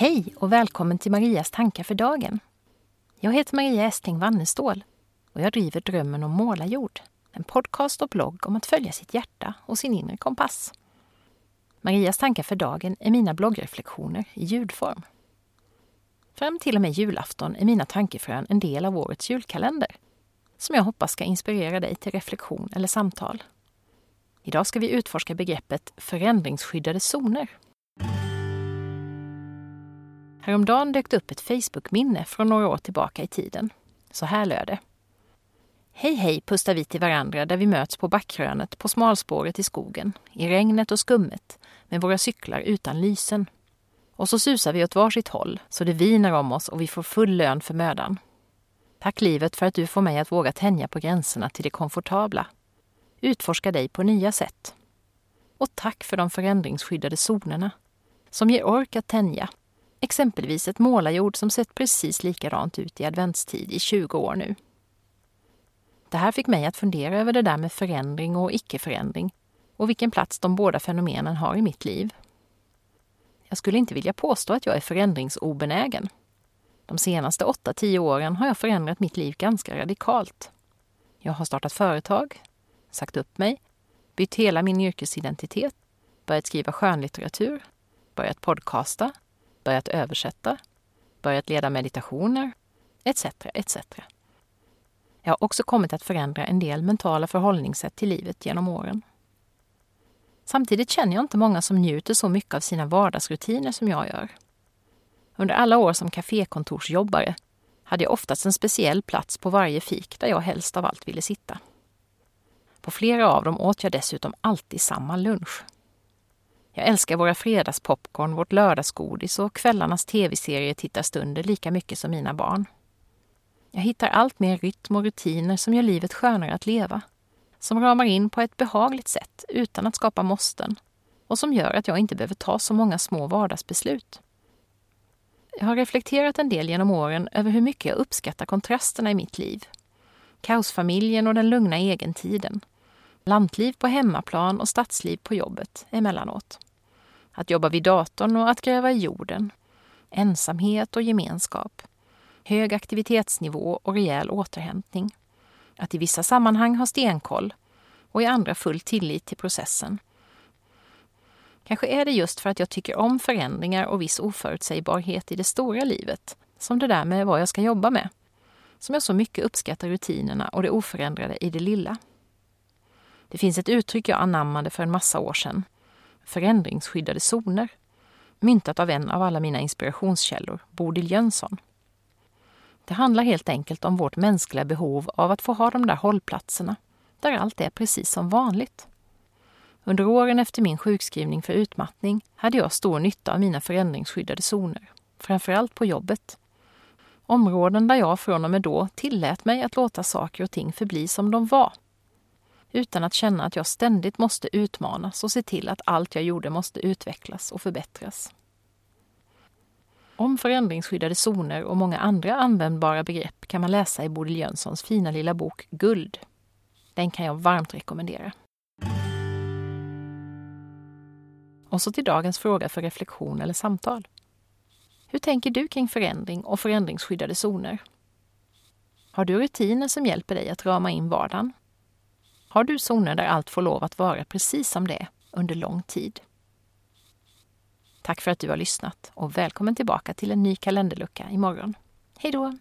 Hej och välkommen till Marias tankar för dagen. Jag heter Maria Esting Wannestål och jag driver Drömmen om målarjord. En podcast och blogg om att följa sitt hjärta och sin inre kompass. Marias tankar för dagen är mina bloggreflektioner i ljudform. Fram till och med julafton är mina tankefrön en del av årets julkalender som jag hoppas ska inspirera dig till reflektion eller samtal. Idag ska vi utforska begreppet förändringsskyddade zoner. Häromdagen dök det upp ett Facebook-minne från några år tillbaka i tiden. Så här löd det. Hej hej pustar vi till varandra där vi möts på backkrönet på smalspåret i skogen, i regnet och skummet, med våra cyklar utan lysen. Och så susar vi åt varsitt håll så det viner om oss och vi får full lön för mödan. Tack livet för att du får mig att våga tänja på gränserna till det komfortabla. Utforska dig på nya sätt. Och tack för de förändringsskyddade zonerna som ger ork att tänja Exempelvis ett målarjord som sett precis likadant ut i adventstid i 20 år nu. Det här fick mig att fundera över det där med förändring och icke-förändring och vilken plats de båda fenomenen har i mitt liv. Jag skulle inte vilja påstå att jag är förändringsobenägen. De senaste 8-10 åren har jag förändrat mitt liv ganska radikalt. Jag har startat företag, sagt upp mig, bytt hela min yrkesidentitet, börjat skriva skönlitteratur, börjat podcasta börjat översätta, börjat leda meditationer, etc. etc. Jag har också kommit att förändra en del mentala förhållningssätt till livet genom åren. Samtidigt känner jag inte många som njuter så mycket av sina vardagsrutiner som jag gör. Under alla år som kafékontorsjobbare hade jag oftast en speciell plats på varje fik där jag helst av allt ville sitta. På flera av dem åt jag dessutom alltid samma lunch. Jag älskar våra fredagspopcorn, vårt lördagsgodis och kvällarnas tv-serietittarstunder lika mycket som mina barn. Jag hittar allt mer rytm och rutiner som gör livet skönare att leva. Som ramar in på ett behagligt sätt utan att skapa måsten och som gör att jag inte behöver ta så många små vardagsbeslut. Jag har reflekterat en del genom åren över hur mycket jag uppskattar kontrasterna i mitt liv. Kaosfamiljen och den lugna egentiden. Lantliv på hemmaplan och stadsliv på jobbet emellanåt. Att jobba vid datorn och att gräva i jorden. Ensamhet och gemenskap. Hög aktivitetsnivå och rejäl återhämtning. Att i vissa sammanhang ha stenkoll och i andra full tillit till processen. Kanske är det just för att jag tycker om förändringar och viss oförutsägbarhet i det stora livet, som det där med vad jag ska jobba med, som jag så mycket uppskattar rutinerna och det oförändrade i det lilla. Det finns ett uttryck jag anammade för en massa år sedan. Förändringsskyddade zoner. Myntat av en av alla mina inspirationskällor, Bodil Jönsson. Det handlar helt enkelt om vårt mänskliga behov av att få ha de där hållplatserna, där allt är precis som vanligt. Under åren efter min sjukskrivning för utmattning hade jag stor nytta av mina förändringsskyddade zoner, framförallt på jobbet. Områden där jag från och med då tillät mig att låta saker och ting förbli som de var utan att känna att jag ständigt måste utmanas och se till att allt jag gjorde måste utvecklas och förbättras. Om förändringsskyddade zoner och många andra användbara begrepp kan man läsa i Bodil Jönssons fina lilla bok Guld. Den kan jag varmt rekommendera. Och så till dagens fråga för reflektion eller samtal. Hur tänker du kring förändring och förändringsskyddade zoner? Har du rutiner som hjälper dig att rama in vardagen har du zoner där allt får lov att vara precis som det är under lång tid? Tack för att du har lyssnat och välkommen tillbaka till en ny kalenderlucka imorgon. Hej då!